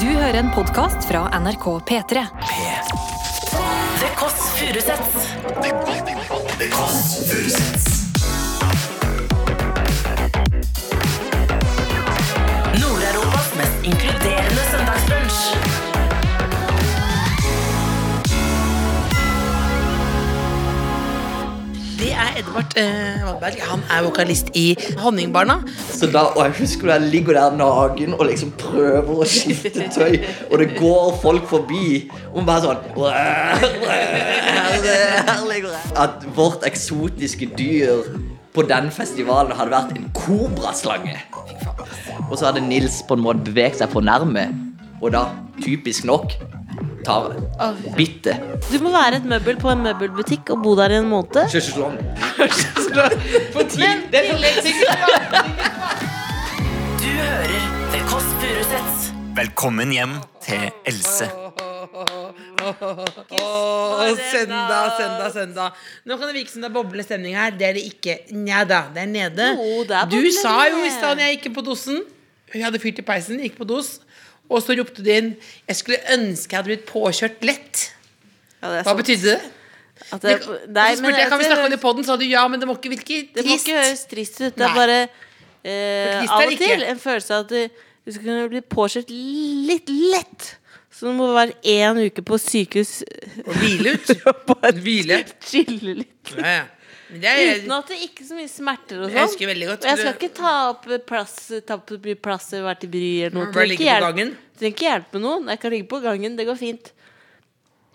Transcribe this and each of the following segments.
Du hører en podkast fra NRK P3. The Kåss Furuseths. Nord-Europas mest inkluderende søndagsbrunch. Er Edvard eh, Wahlberg. Han er vokalist i Honningbarna. Så da, og jeg husker jeg ligger der naken og liksom prøver å skifte tøy, og det går folk forbi, og bare sånn Her ligger jeg. At vårt eksotiske dyr på den festivalen hadde vært en kobraslange. Og så hadde Nils på en måte beveget seg for nærme, og da, typisk nok, tar Bitte. Du må være et møbel på en møbelbutikk og bo der i en måned. Sjøsjeslong. Men Du hører The Kåss Furuseths. Velkommen hjem til Else. Åh, søndag, søndag, søndag. Nå kan det virke som det er boblestemning her. Det er det ikke. Nja da, det er nede. Jo, det er du sa jo i stad da jeg gikk på dosen Hun hadde fyrt i peisen, gikk på dos, og så ropte du inn Jeg skulle ønske jeg hadde blitt påkjørt lett. Ja, Hva betydde det? At det, nei, så spurte jeg kan vi snakke om det i poden, sa du ja, men det må ikke virke Det må ikke høres trist ut. Det er bare eh, av og til en følelse av at du, du skal kunne bli påkjørt litt lett. Så du må være én uke på sykehus Og hvile ut. og bare Hvile. chille litt. Ja, ja. Er, Uten at det ikke er så mye smerter og Jeg sånn. husker veldig godt. Og jeg skal ikke ta opp plass Ta opp plass eller være til bry eller noe. Bare Trenger ligge ikke på hjelp- gangen. Trenger ikke hjelpe noen. Jeg kan ligge på gangen. Det går fint.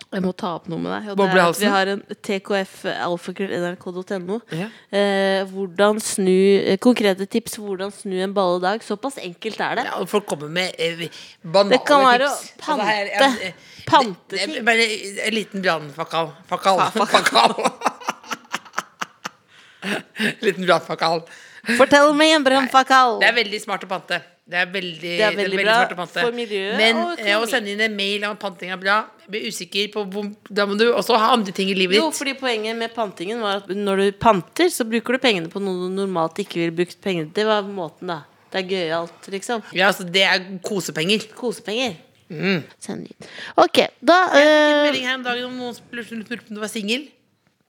Jeg må ta opp noe med deg. Og det er at vi har en TKF alfakrøll.nrk.no. Ja. Eh, hvordan snu eh, Konkrete tips hvordan snu en balledag. Såpass enkelt er det. Ja, folk kommer med eh, banale Det kan være å pante. pante. her, ja, Pante det- det- ting. Bare en liten brannfakal. Fakal. Fa- Fakal. liten brannfakal. Fortell meg en brannfakal. Det er veldig smart å pante. Det er veldig, Det er veldig bra smart å pante. for miljøet Men eh, å sende inn en mail om panting er bra blir usikker på hvor Da må du også ha andre ting i livet Jo, fordi Poenget med pantingen var at når du panter, så bruker du pengene på noe du normalt ikke ville brukt pengene til. Det var måten, da. Det er gøyalt, liksom. Ja, altså, det er kosepenger. Kosepenger. Mm. Ok, da Jeg fikk en eh, melding her om dagen om noen lurte på om du var singel.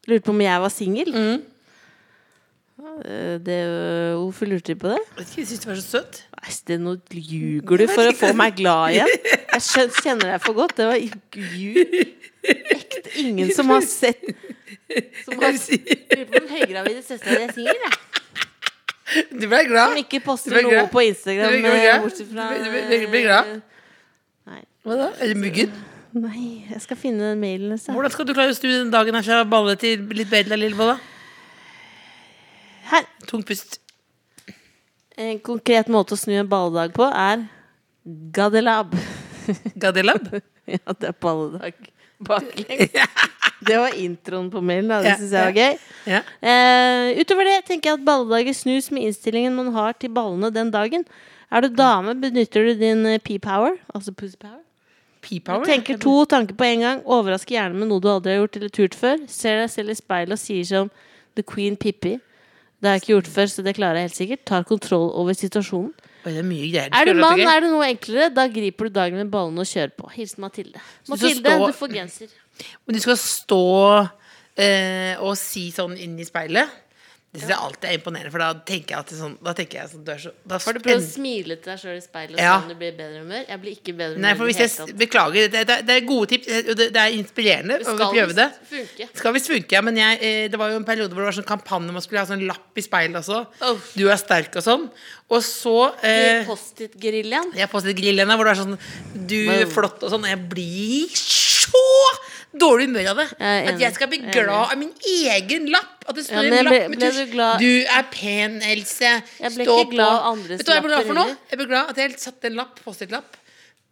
Lurte på om jeg var singel. Mm. Eh, det, hvorfor lurte de på det? Jeg syns du var så søt. Nei, det, nå ljuger du for å få meg glad igjen. Jeg kjenner deg for godt. Det var ljug. Ekte ingen som har sett Som har lurt på om høygravide søstera di er singel, jeg. Du ble glad. Som ikke poster noe på Instagram. Du ble glad. eh, Bortsett fra Du ble- du ble glad. Nei. Hva da? Er det myggen? Nei, jeg skal finne den mailen. Så. Hvordan skal du klare å snu den dagen her fra balle til litt bedre, Lillebolla? Her. Tung pust. En konkret måte å snu en balledag på er gadelab. Gadelab? ja, det er balledag baklengs. Det var introen på mailen. Da. Det syns jeg var gøy. Ja. Uh, utover det tenker jeg at balledager snus med innstillingen man har til ballene den dagen. Er du dame, benytter du din eh, p-power, altså pussy power. P-power? Tenker to tanker på en gang. Overrasker gjerne med noe du aldri har gjort eller turt før. Ser deg selv i speilet og sier som The Queen Pippi. Det har jeg ikke gjort før, så det klarer jeg helt sikkert. Tar kontroll over situasjonen. Oi, det er mye greier. Er du mann, er det noe enklere. Da griper du dagen med ballene og kjører på. Hilsen Mathilde. Mathilde, du stå- du får genser. Men du skal stå eh, og si sånn inn i speilet. Det synes jeg alltid er imponerende, for da tenker jeg at sånn, da tenker jeg sånn, så, da Har du prøvd å smile til deg sjøl i speilet og Ja. se om du blir i bedre humør? Jeg blir ikke bedre humør. Nei, for hvis jeg. Beklager, det, det, det er gode tips, og det, det er inspirerende Skal prøve det. funke. Skal visst funke, ja, men jeg, eh, det var jo en periode hvor det var sånn kampanje man skulle ha sånn lapp i speilet også. Oh. Du er sterk og sånn. Og så eh, Post-it-geriljaen. Postet grillene hvor det er sånn Du er Wow. flott og sånn. Og jeg blir så dårlig humør av det. Jeg At jeg skal bli Jeg glad av min egen lapp. At det står Ja, en lapp med tusj. du glad- Du er pen, Else. Jeg ble Stå ikke glad på. av andres Vet du hva jeg ble glad for nå? Jeg ble glad at jeg satte en lapp, Post-It-lapp.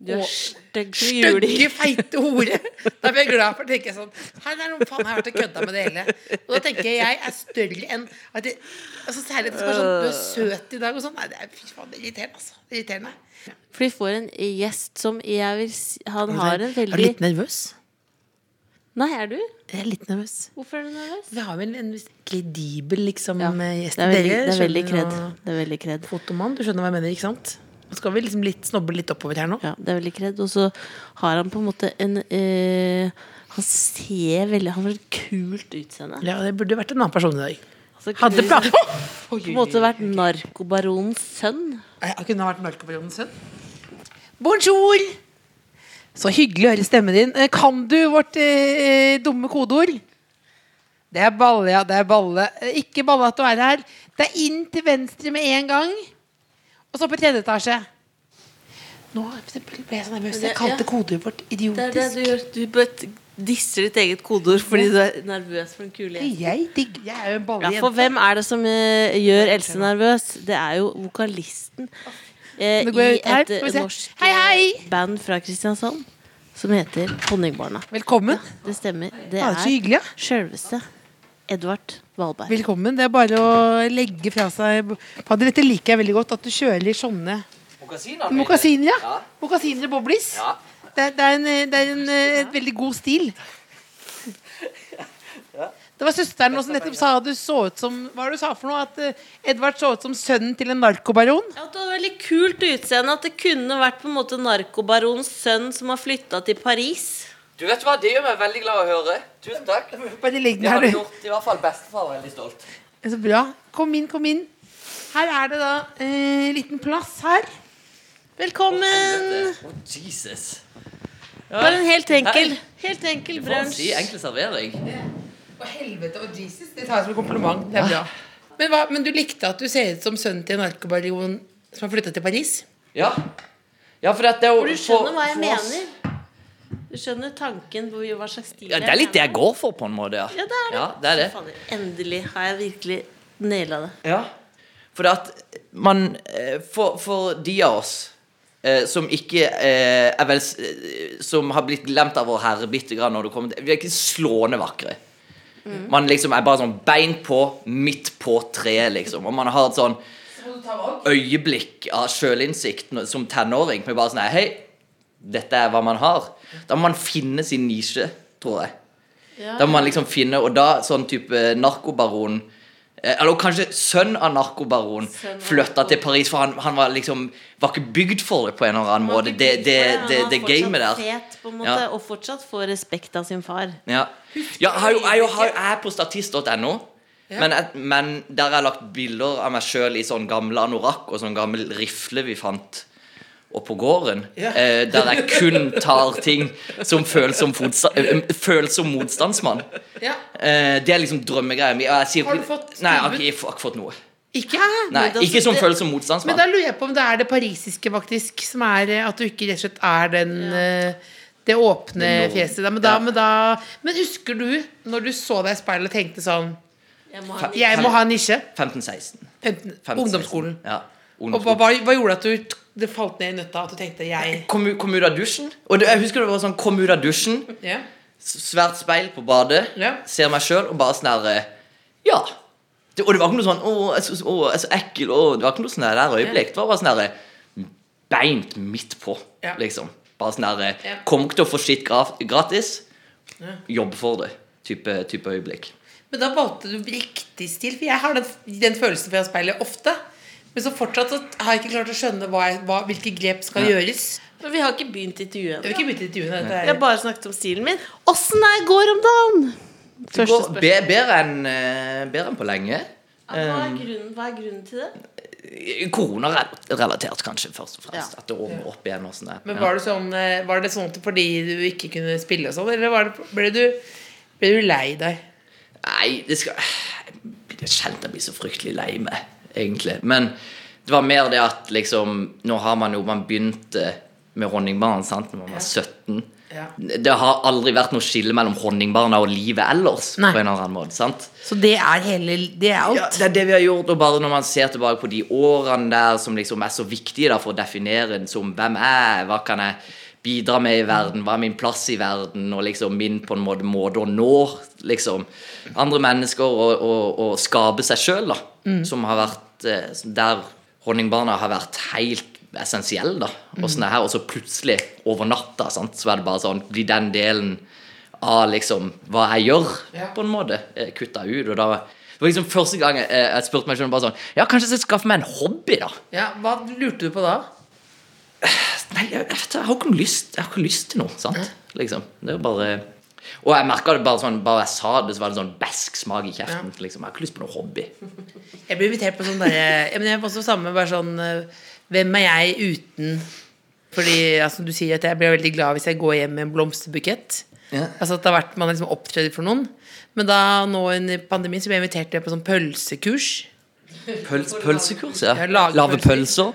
Du er Og- stygg. Stygge, feite hore. Da ble jeg glad for tenker jeg sånn Her er noen faen, jeg har vært og kødda med det hele. Og da tenker jeg jeg er større enn at jeg, altså Særlig at det skal være sånn Du er søt i dag og sånn. Nei, det er fy faen, det er irriterende, altså. Det er irriterende. For de får en gjest som jeg vil si Han har en veldig Er du litt nervøs? Nei, er du? Jeg er litt nervøs. Hvorfor er du nervøs? Vi har vel en viss kredibel liksom Ja, Det gjest. er veldig, det er veldig kred. Det er veldig kred. Fotomann, du skjønner hva jeg mener, ikke sant? Nå skal vi liksom litt snobbe litt oppover her nå. Ja, det er veldig kred. Og så har han på en måte en øh, Han ser veldig Han har et kult utseende. Ja, det burde vært en annen person i dag. Altså, Hadde du, plan... på en måte vært narkobaronens sønn. Jeg kunne ha vært narkobaronens sønn. Bonjour! Så hyggelig å høre stemmen din. Eh, Kan du vårt eh, dumme kodeord? Det er balle, ja. Det er balle. Eh, Ikke balle at du er her. Det er inn til venstre med en gang. Og så på tredje etasje. Nå ble jeg så nervøs. Jeg kalte Ja. kodeordet vårt Det er det du gjør. Du disser ditt eget kodeord fordi du er nervøs for en kule jente. Jeg digger Jeg er jo en Ja, for hvem er det som eh, gjør Else nervøs? Det er jo vokalisten eh, går i ut her. et eh, norsk Hei, hei! eh, band fra Kristiansand som heter Honningbarna. Velkommen. Det stemmer. Det er er hyggelig. Ja. sjølveste Edvard Valberg. Velkommen. Det er bare å legge fra seg Fader, dette liker jeg veldig godt. At du kjører sånne Mokasiner, ja. Ja. Mokasiner og boblis. Ja. Det, er- det er en, det er en eh, veldig god stil. Det var søsteren som nettopp sa at du så ut som Hva var det du sa for noe? At uh, Edvard så ut som sønnen til en narkobaron? Ja, det var veldig kult utseende at det kunne vært på en måte narkobaronens sønn som har flytta til Paris. Du vet hva, Det gjør meg veldig glad å høre. Tusen takk. Bare ligg Det den har her, du gjort. I hvert fall bestefar veldig stolt. Så bra. Kom inn, kom inn. Her er det da en liten plass her. Velkommen! Oh, Jesus. Bare en helt enkel, Hei. helt enkel å brunsj. si enkel servering. Å helvete og Jesus, det tar jeg som en kompliment. Det er bra. Men, hva, men du likte at du ser ut som sønnen til en narkobaron som har flytta til Paris? Ja. Ja, for det For du skjønner hva jeg mener. Du skjønner tanken på hva slags stil Ja, det er litt det jeg går for, på en måte. Ja, Ja, det er det. Ja, det, er det. Fader, endelig har jeg virkelig naila det. Ja. For at man eh, For, for de av oss eh, som ikke eh, er vel eh, Som har blitt glemt av vår herre bitte grann når det kommer til Vi er ikke slående vakre. Man liksom er bare sånn bein på, midt på treet, liksom. Og man har et sånn øyeblikk av sjølinnsikt som tenåring. Men bare sånn Hei, dette er hva man har. Da må man finne sin nisje, tror jeg. Da må man liksom finne Og da sånn type narkobaron Eller kanskje sønn av narkobaron flytta til Paris, for han, han var liksom Var ikke bygd for det på en eller annen måte. Det, det, det, det gamet der. Fet, på en måte, Ja. Og fortsatt få respekt av sin far. Ja. ja jeg, jeg, jeg er på statist.no. Men, men der har jeg lagt bilder av meg sjøl i sånn gamle anorakk og sånn gammel rifle vi fant oppå gården. Ja. Eh, der jeg kun tar ting som føles som, eh, som motstandsmann. Ja. Eh, det er liksom drømmegreia mi. og Har du fått Nei, jeg har ikke, jeg har ikke fått noe. Ikke? Nei, Men det Ikke som det- føles som Men da lurer jeg på om det er det parisiske, faktisk, som er at du ikke rett og slett er den ja. det åpne Det fjeset. Men, da, Ja. men, da, men husker du når du så deg i speilet og tenkte sånn Jeg må ha en nisje? 15-16. 15, 15-16. ungdomsskolen. Og hva, ungdomsskolen. hva, gjorde at du det falt ned i nøtta? At du tenkte jeg Kom, kom ut av dusjen. Og det, jeg husker det var sånn Kom ut av dusjen. ja. svært speil på badet, Ja. ser meg sjøl og bare sånn her eh, Ja. Det, og det var ikke noe sånn 'Å, jeg er så, å, jeg er så ekkel'. Å, det var ikke noe sånn der øyeblikk. Det var bare sånn her eh, beint midt på, Ja. liksom. Bare sånn her eh. Kommer ikke til å få skitt gra- gratis. Jobb for det. Type, type øyeblikk. Men da valgte du riktig stil. For jeg har den, den følelsen fra speilet ofte. Men så fortsatt så har jeg ikke klart å skjønne hva, hva, hvilke grep skal gjøres. Men vi har ikke begynt intervjuet Jeg ennå. Vi har er, bare snakket om stilen min. Åssen det går om dagen? Det Første går spørsmål. be- bedre enn eh, bedre enn på lenge. Hva er grunnen, hva er grunnen til det? Koronarelatert, kanskje, først og fremst. Ja. At det åpner opp igjen og sånn men var det, sånn, eh, var det sånn fordi du ikke kunne spille og sånn, eller var det, ble, du, ble du lei deg? Nei, det skal Det er sjelden jeg blir så fryktelig lei meg, egentlig. Men det var mer det at liksom Nå har man jo Man begynte med honningbarn sant, når man var 17. Ja. Det har aldri vært noe skille mellom honningbarna og livet ellers. Nei. På en eller annen måte, sant? Så det er hele Det er alt? Ja, det er det vi har gjort, og bare når man ser tilbake på de årene der som liksom er så viktige da, for å definere en som hvem er hva kan jeg bidra med i verden, hva er min plass i verden, og liksom min på en måte måte å nå liksom andre mennesker og, og, og skape seg sjøl, da. Som har vært eh, Der honningbarna har vært helt essensielle, da. Og sånn her, og så plutselig, over natta, sant, så er det bare sånn Blir den delen av liksom hva jeg gjør, Ja. på en måte, eh, kutta ut. Og da det var liksom første gang jeg, jeg spurte meg selv bare sånn Ja, kanskje jeg skal skaffe meg en hobby, da. Ja, Hva lurte du på da? Nei, jeg, jeg, jeg har ikke lyst Jeg har ikke lyst til noe, sant? Liksom. Det er jo bare Og jeg merka det bare sånn Bare jeg sa det, så var det sånn besk smak i kjeften. Liksom. Jeg har ikke lyst på noe hobby. Jeg blir invitert på sånn derre Jeg er også samme, bare sånn eh, Hvem er jeg uten Fordi, altså, du sier at jeg blir veldig glad hvis jeg går hjem med en blomsterbukett. Ja. Altså at det har vært, man har liksom opptredd for noen. Men da, nå under pandemien, så ble jeg invitert på sånn pølsekurs. Pøls, pølsekurs, ja. Ja, Lage pølser.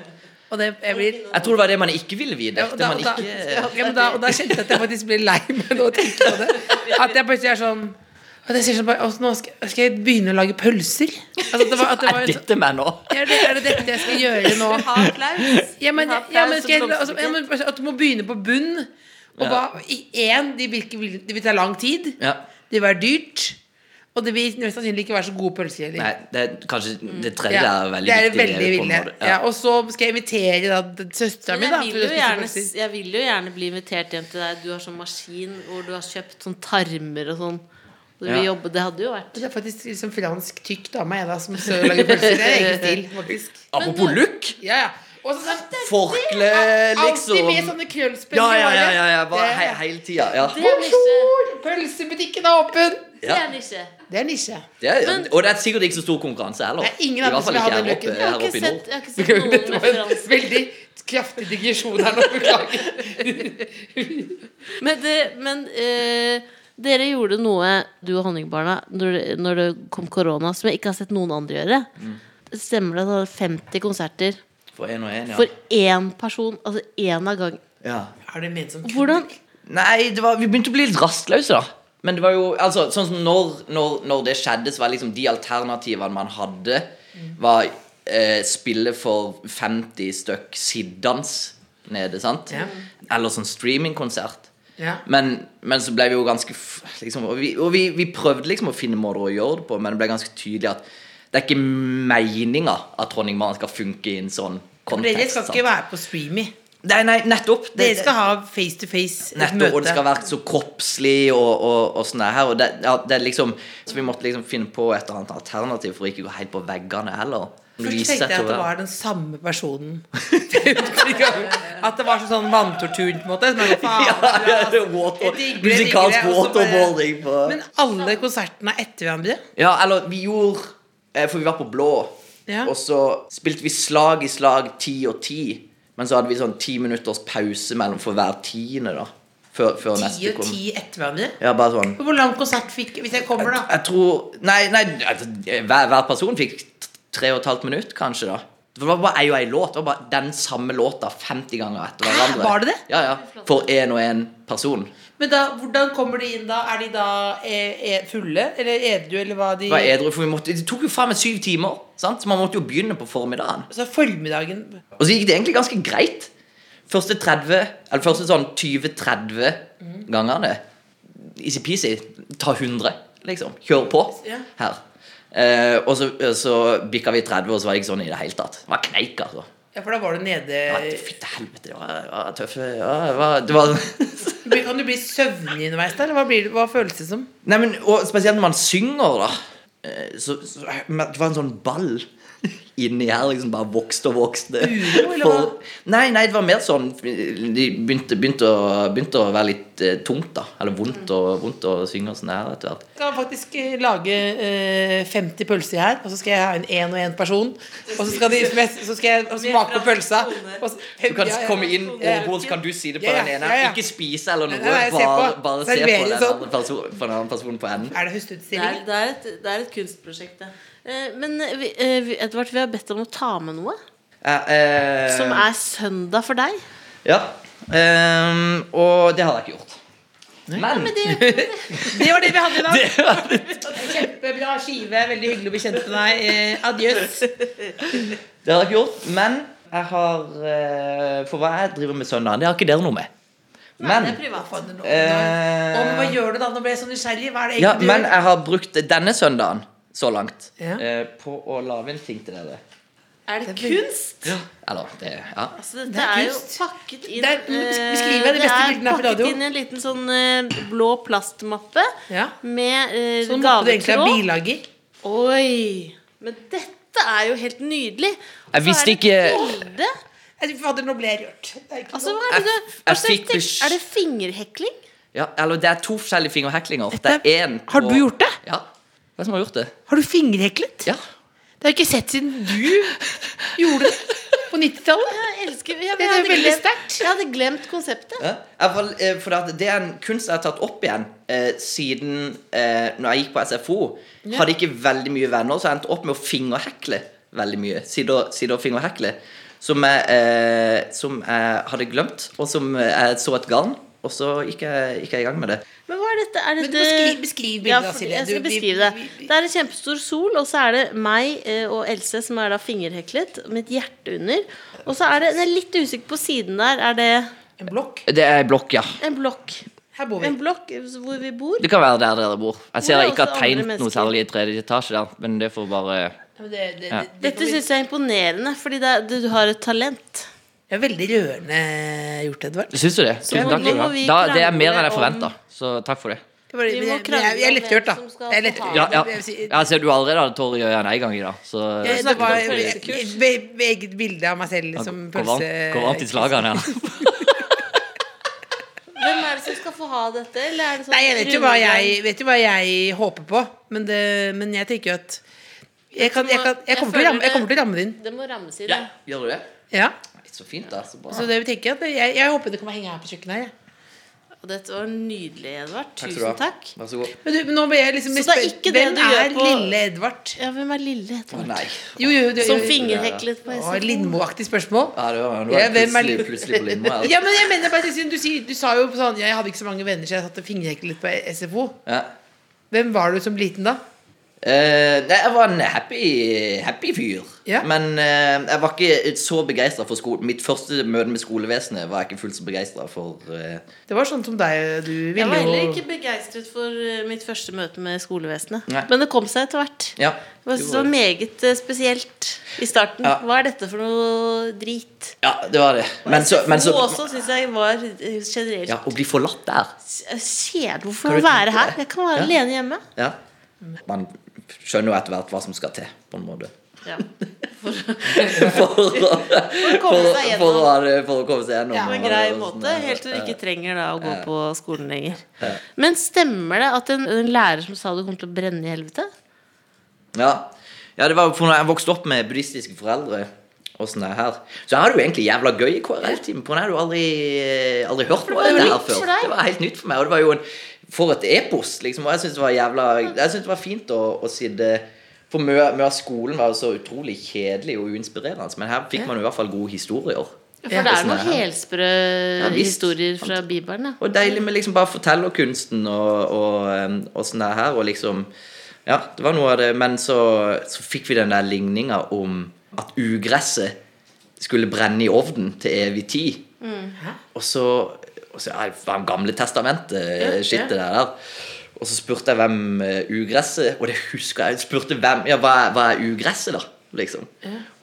Og det, jeg blir Jeg tror det var det man ikke ville vite. ja, og, da, man og, da, ikke ja, men da, og da kjente jeg at jeg faktisk blir lei meg nå å tenke på det. At jeg plutselig er sånn at jeg sier sånn bare, «Å, Nå skal, skal jeg begynne å lage pølser. Altså, det var, at det var Er dette meg nå? er det, er det dette jeg skal gjøre nå? Ja, men, ja, men, skal jeg, altså, ja, men At du må begynne på bunn. Og hva, i én, de vil, det vil ta lang tid. Ja. Det vil være dyrt. Og det vil mest sannsynlig ikke være så gode pølser heller. Nei, det er kanskje Det tredje Ja, er veldig det er viktig. veldig på Ja. Ja. og så skal jeg invitere da, søstera mi. Da, jeg vil, jo gjerne, jeg vil jo gjerne bli invitert hjem til deg. Du har sånn maskin hvor du har kjøpt sånn tarmer og sånn. Du vil jobbe, det hadde jo vært Det er faktisk liksom fransk tykk dame jeg da som så lager pølser. Det er egen stil, faktisk. Apropos look. Ja, ja. Og sånn, Forkle, liksom. Alltid med sånne krøllspenner. Ja, ja, ja. ja, ja. Bare Det- he hele tida. Ja. Er. Pølsebutikken er åpen! Det er nisje. Det er nisje. Det er, Men- og det er sikkert ikke så stor konkurranse heller. Det er ingen andre som her oppe. Jeg har ikke sett, jeg har ikke sett Dette noen var en veldig kraftig digresjon her nå. Beklager. Men, det, men uh, dere gjorde noe, du og Honningbarna, når når det kom korona, som jeg ikke har sett noen andre gjøre. Stemmer det at det var 50 konserter For én og én, ja. for én person? Altså én av gang. ja. Er det ment som Hvordan Nei, det var, vi begynte å bli litt rastløse, da. Men det var jo altså, sånn som når, når, når det skjedde, så var liksom de alternativene man hadde, var eh, spille for 50 stykk siddans nede, sant? Ja. Eller sånn streamingkonsert. Ja. Men, men så ble vi jo ganske liksom, Og, vi, og vi, vi prøvde liksom å finne måter å gjøre det på, men det ble ganske tydelig at det er ikke meninga at Honningmannen skal funke i en sånn For Det kontekst. skal sant? ikke være på streamy. Nei, nei, nettopp. Det- Dere skal ha face to face et Nettopp, møte. og det skal være så kroppslig og, og, og sånn her. Og det, ja, det liksom, så vi måtte liksom finne på et eller annet alternativ for å ikke gå helt på veggene heller. Først tenkte jeg at det var den samme personen. at det var sånn, vanntortur, på en måte. Men, faen, ja, ja, det er water, musikalsk waterboarding på men alle konsertene er etter hverandre. Ja, eller vi gjorde eh, For vi var på blå, Ja. og så spilte vi slag i slag ti og ti. Men så hadde vi sånn ti minutters pause mellom for hver tiende, da. Før, før Ti og ti etter hverandre. Ja, bare sånn Hvor lang konsert fikk Hvis jeg kommer, da? Jeg tror Nei, nei altså, hver, hver person fikk tre og et halvt minutt, kanskje, da. Det var bare ei og ei låt. Det var bare den samme låta 50 ganger etter Hæ, hverandre. var det det? Ja, ja. For én og én person. Men da, hvordan kommer de inn da? Er de da eh, eh, fulle? Eller edru, eller hva de var edru, for vi måtte, det tok jo faen meg syv timer. Sant? Så man måtte jo begynne på formiddagen. Så formiddagen Og så gikk det egentlig ganske greit. Første 30, eller første sånn 20-30 gangene Easy-peasy. Ta 100, liksom. Kjør på Ja. her. Eh, og så, så bikka vi 30, og så var det ikke sånn i det hele tatt. Det var kneik, altså. Ja, for da var du nede Fytti helvete, det var, var tøffe det var, Kan du bli søvnig underveis der? Hva, blir hva føles det som? Nei, men og Spesielt når man synger, da. eh, Så, så Det var en sånn ball inni her, liksom bare vokste og vokste. Uro, eller For- hva? Nei, nei, det var mer sånn De begynte, begynte, å, begynte å være litt eh, tungt, da. Eller vondt, og, vondt å synge og sånn her etter hvert. Skal faktisk eh, lage eh, 50 pølser her, og så skal jeg ha en én og én person. Og så skal, de, så skal jeg smake på pølsa. Og så, Du kan Ja, ja. komme inn Ja. over bordet, så kan du si det på den ene. ja, ja. Ikke spise eller noe, Nei, nei, se bare, bare se på den sånn. andre den andre personen på enden. Er det Det er, det, er et, det er et kunstprosjekt, det. Eh, men eh, vi, eh, Edvard, vi har bedt om å ta med noe som er søndag for deg. Ja. ehm, og det har jeg ikke gjort. Men Men det, Det var det vi hadde i dag. Kjempebra skive. Veldig hyggelig å bli kjent med deg. Eh, Adjøs. Det har jeg ikke gjort. Men jeg har For hva jeg driver med søndagen, det har ikke dere noe med. Men det er privat. eh, hva gjør du da? Nå ble jeg så nysgjerrig. Hva er det Ja, egentlig men du gjør? jeg har brukt denne søndagen så langt Ja. eh, på å lage en ting til dere. Er det kunst? Eller det Ja. Altså, det, Det er er, jo pakket inn Det er- eh, de beste bildene på er radio. pakket inn i en liten sånn eh, blå plastmappe Ja. med eh, Sånn måtte det egentlig er gavetråd. bilager. Oi! Men dette er jo helt nydelig. Og Jeg visste er det ikke- bilde Fader, nå ble jeg rørt. Er Altså, er det Jeg- jeg tek- besk- Er det fingerhekling? Ja, eller det er to forskjellige fingerheklinger. Det er en Har du gjort det? Ja. Hvem som har gjort det? Har du fingerheklet? Ja. Det har jeg ikke sett siden du gjorde det på 90-tallet. Jeg elsker jeg, Det er veldig sterkt. Jeg hadde glemt konseptet. Ja. Eh, for det er en kunst jeg har tatt opp igjen eh, siden eh, Når jeg gikk på SFO. Hadde ikke veldig mye venner, så jeg endte opp med å fingerhekle veldig mye. Og, og fingerhekle. Som jeg, eh, som jeg hadde glemt, og som jeg så et garn. Og så gikk jeg, gikk jeg i gang med det. Men hva er dette? Er Men dette... du beskriv bildet, ja, for- Silje. Jeg skal Du- beskrive det. Det er en kjempestor sol, og så er det meg eh, og Else som er da fingerheklet, med et hjerte under. Og så er det Jeg er litt usikker på siden der. Er det En blokk. Det er en blokk, ja. en blokk? Her bor vi. En blokk hvor vi bor? Det kan være der dere bor. Jeg ser er jeg ikke har tegnet noe særlig i tredje etasje der, men det får bare det, det, Ja. det, det Dette syns jeg er imponerende, fordi det du har et talent. Det er veldig rørende gjort, Edvard. Syns du det? Tusen takk. nå må vi Da, det er mer enn jeg forventa, så takk for det. Det var, Vi må jeg, krangle jeg, jeg er om lettgjort, da. hvem som skal Jeg er få. Ja, ja. Jeg vil si- Jeg ser du allerede hadde tårer i øynene en gang i dag, så Ja, Det var et pølsekurs. ve- ve- eget bilde av meg selv som Går varmt, pølse... går varmt i slagene her. Hvem er det som skal få ha dette? Eller er det sånn Nei, jeg vet jo hva jeg, vet jo hva jeg håper på, men, det, men jeg tenker jo at jeg, kan, jeg, kan, jeg, Jeg kommer til å ramme, jeg kommer til å ramme det inn. Det må rammes i det. Ja. gjør du det? Ja. Så fint, da. Så bra. Så det vi tenker at jeg, jeg håper det kommer henge her på kjøkkenet. her, jeg. Og dette var nydelig, Edvard. Du Tusen takk. takk. Vær så god. Men, du, men nå ble jeg liksom Så det er ikke det Hvem du gjør på- lille Edvard? Ja, hvem er lille Å Edvard? nei. Jo, jo, jo, Som fingerheklet på Å, SFO. Lindmo-aktig spørsmål. Ja, det var, nå Ja, er hvem er plutselig, plutselig på Lindmo Altså. Ja, men jeg mener bare du, sier, du sa jo sånn Jeg hadde ikke så mange venner, så jeg satt og fingerheklet på SFO. Ja. Hvem var du som liten da? Eh, nei, jeg var en happy, happy fyr. Yeah. Men uh, jeg var ikke så begeistra for skolen. Mitt første møte med skolevesenet var jeg ikke fullt så begeistra for. Uh... Det var sånn som deg. Du Jeg var heller ikke begeistret for mitt første møte med skolevesenet. Nei. Men det kom seg etter hvert. ja. Det var så meget spesielt i starten. Ja. Hva er dette for noe drit? ja, det var det. Men så, men så også syns jeg var generelt ja, Å bli forlatt der. Kjedelig. Hvorfor være her? Jeg kan være Ja. alene hjemme. Ja. Man skjønner jo etter hvert hva som skal til, på en måte. Ja. For, å- for, komme seg gjennom. for, å for å komme seg gjennom. På en grei måte, sånn, helt til du ikke trenger da å gå på skolen lenger. Men stemmer det at en, en lærer som sa du kom til å brenne i helvete? Ja. ja, det var for når jeg vokste opp med buddhistiske foreldre. Og sånn der her Så jeg hadde jo egentlig jævla gøy i KRL-timen. Jeg hadde jo aldri, aldri hørt noe av det her før. Det var helt nytt for meg. Og det var jo en For et epos, liksom. Og jeg syns det var jævla Jeg synes det var fint å, å sitte For mye, mye av skolen var jo så utrolig kjedelig og uinspirerende. Men her fikk man i hvert fall gode historier. For det er noen helsprø ja, historier fra Bibelen. Ja. Og deilig med liksom bare fortellerkunsten og, og, og sånn der her. Og liksom Ja, det var noe av det. Men så, så fikk vi den der ligninga om at ugresset skulle brenne i ovnen til evig tid. Og så, og så ja, var det gamle testamentet-skittet der, der. Og så spurte jeg hvem eh, ugresset Og det husker jeg. spurte hvem Ja, hva hva er ugresset, da? Liksom.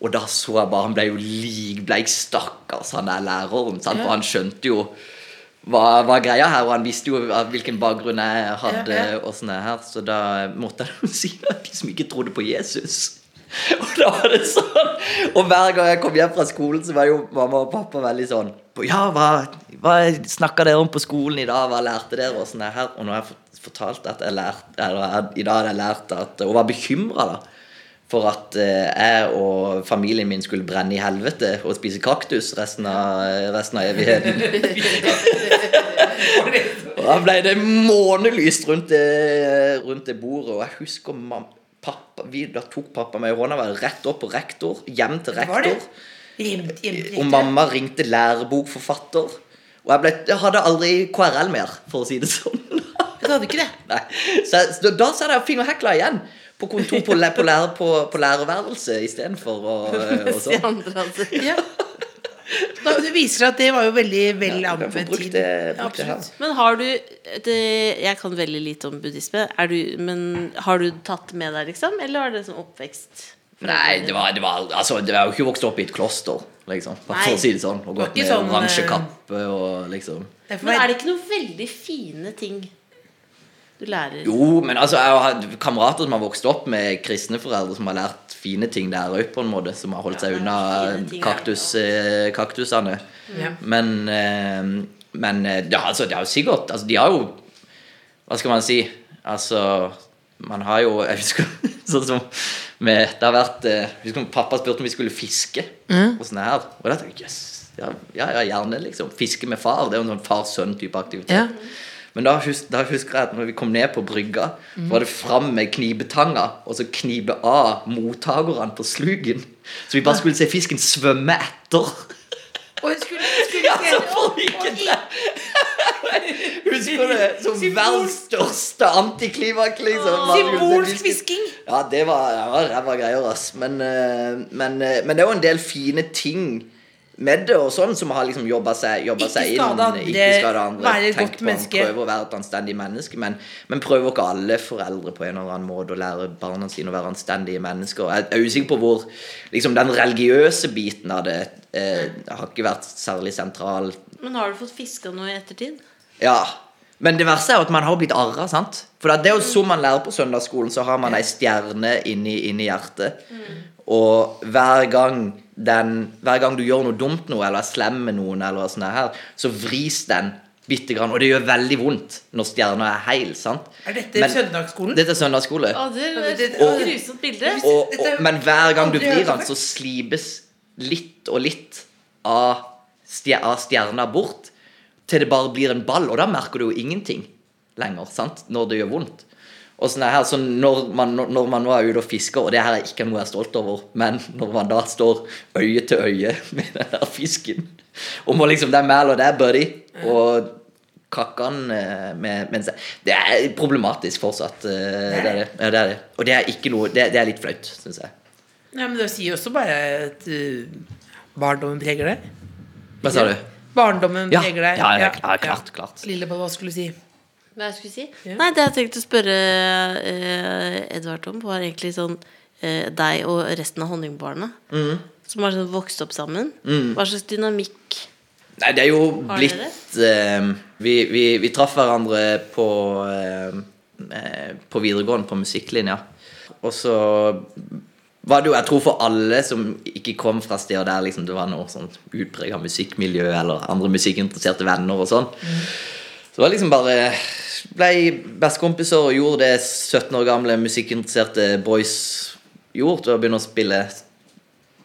Og da så jeg bare Han ble jo likbleik, stakkars, han der læreren. For han skjønte jo hva hva greia her, og han visste jo hvilken bakgrunn jeg hadde. Ja, ja. Og sånn her Så da måtte jeg jo si at de som ikke trodde på Jesus. Og da var det sånn Og hver gang jeg kom hjem fra skolen, så var jo mamma og pappa veldig sånn Ja, hva, hva snakka dere om på skolen i dag? Hva lærte dere? Og sånn her Og når jeg fortalt at jeg lærte Eller i dag hadde jeg lært at Og var bekymra, da. For at eh, jeg og familien min skulle brenne i helvete og spise kaktus resten av, resten av evigheten. Og da ble det månelyst rundt det, rundt det bordet. Og jeg husker mam, pappa, vi, Da tok pappa meg i hånda var rett opp på rektor. Hjem til Var det? rektor. Hjem, hjem, Og mamma ringte lærebokforfatter. Og jeg, ble, jeg hadde aldri KRL mer, for å si det sånn. Du hadde ikke det? Nei. Så, jeg- så da satt jeg og fingerhekla igjen. På kontor på, på, lærer, på, på lærerværelset istedenfor å og sånn. andre hadde Ja. Da, det viser at det var jo veldig vel Ja, anvendt tid. det- Ja. Men har du det, Jeg kan veldig lite om buddhisme. Er du, men har du tatt det med deg, liksom? Eller var det som oppvekst? Nei, det var, det var Altså, det var jo ikke vokst opp i et kloster, liksom. For å si det sånn. Og gått med sånn, oransje eh, kappe og liksom Men er det ikke noen veldig fine ting du lærer? Jo, men altså, jeg har kamerater som har vokst opp med kristne foreldre som har lært fine ting der òg, på en måte, som har holdt seg unna kaktus, eh, kaktusene. Ja. Men, eh, men eh, ja, altså, det er jo sikkert altså, De har jo Hva skal man si? Altså, man har jo Jeg husker sånn som med, Det har vært husker pappa spurte om vi skulle fiske. Og sånn her Og da tenkte jeg yes, ja, ja, ja, gjerne, liksom. Fiske med far. Det er jo en sånn far-sønn-type aktivitet. Ja. Men da, hus da husker jeg at når vi kom ned på brygga, mm. var det fram med knibetanga og så knipe av mottakerne på slugen. Så vi bare skulle se fisken svømme etter. Og skulle, skulle Ja, så ikke det. Husker du det? Som verdens største antiklimaks, liksom. Se Symbolsk fisking. Ja, det var, det var ræva greier, ass. Men, eh, men, eh, men det er jo en del fine ting med det, og sånn som har liksom jobba seg, jobbet seg inn. ikke skada andre. være et på menneske. Prøve å være et anstendig menneske. Men, men prøver ikke alle foreldre på en eller annen måte å lære barna sine å være anstendige mennesker? Jeg er usikker på hvor liksom, den religiøse biten av det eh, har ikke vært særlig sentral Men har du fått fiska noe i ettertid? ja. Men det verste er jo at man har blitt arra. sant? For det er jo som man lærer på søndagsskolen, så har man ei stjerne inni, inni hjertet. Og hver gang, den, hver gang du gjør noe dumt noe, eller er slem med noen, eller sånn her, så vris den bitte grann. Og det gjør veldig vondt når stjerna er heil. sant? Er dette Men- søndagsskolen? Dette er søndagsskole. Å, det er det- et og- grusomt bilde. Og, og, men hver gang du vrir den, så slipes litt og litt av, stjer av stjerna bort, til det bare blir en ball. Og da merker du jo ingenting lenger, sant? når det gjør vondt. Og sånn her, så når man, når man nå er ute og fisker, og det her er ikke noe jeg er stolt over, men når man da står øye til øye med den der fisken, og må liksom Det er og det er Buddy, og kakkene eh, med, seg Det er problematisk fortsatt. eh, Det er det. Ja, det, er det. Og det er ikke noe Det, det er litt flaut, syns jeg. Ja, men det sier jo også bare at uh, barndommen preger deg. Hva sa du? Barndommen preger deg. ja, ja, ja, klart, klart. Lillebolla skulle du si? Hva jeg skulle si? Ja. Nei, det jeg tenkte å spørre eh, Edvard om, var egentlig sånn eh, deg og resten av Honningbarna. Mm. Som har sånn vokst opp sammen. Hva slags dynamikk Nei, det er jo blitt eh, vi, vi, vi traff hverandre på eh, eh, På videregående, på musikklinja. Og så var det jo, jeg tror for alle som ikke kom fra steder der liksom, det var noe sånn utprega musikkmiljø eller andre musikkinteresserte venner og sånn, så var det liksom bare ble bestekompiser og gjorde det 17 år gamle musikkinteresserte boys gjorde, Og begynne å spille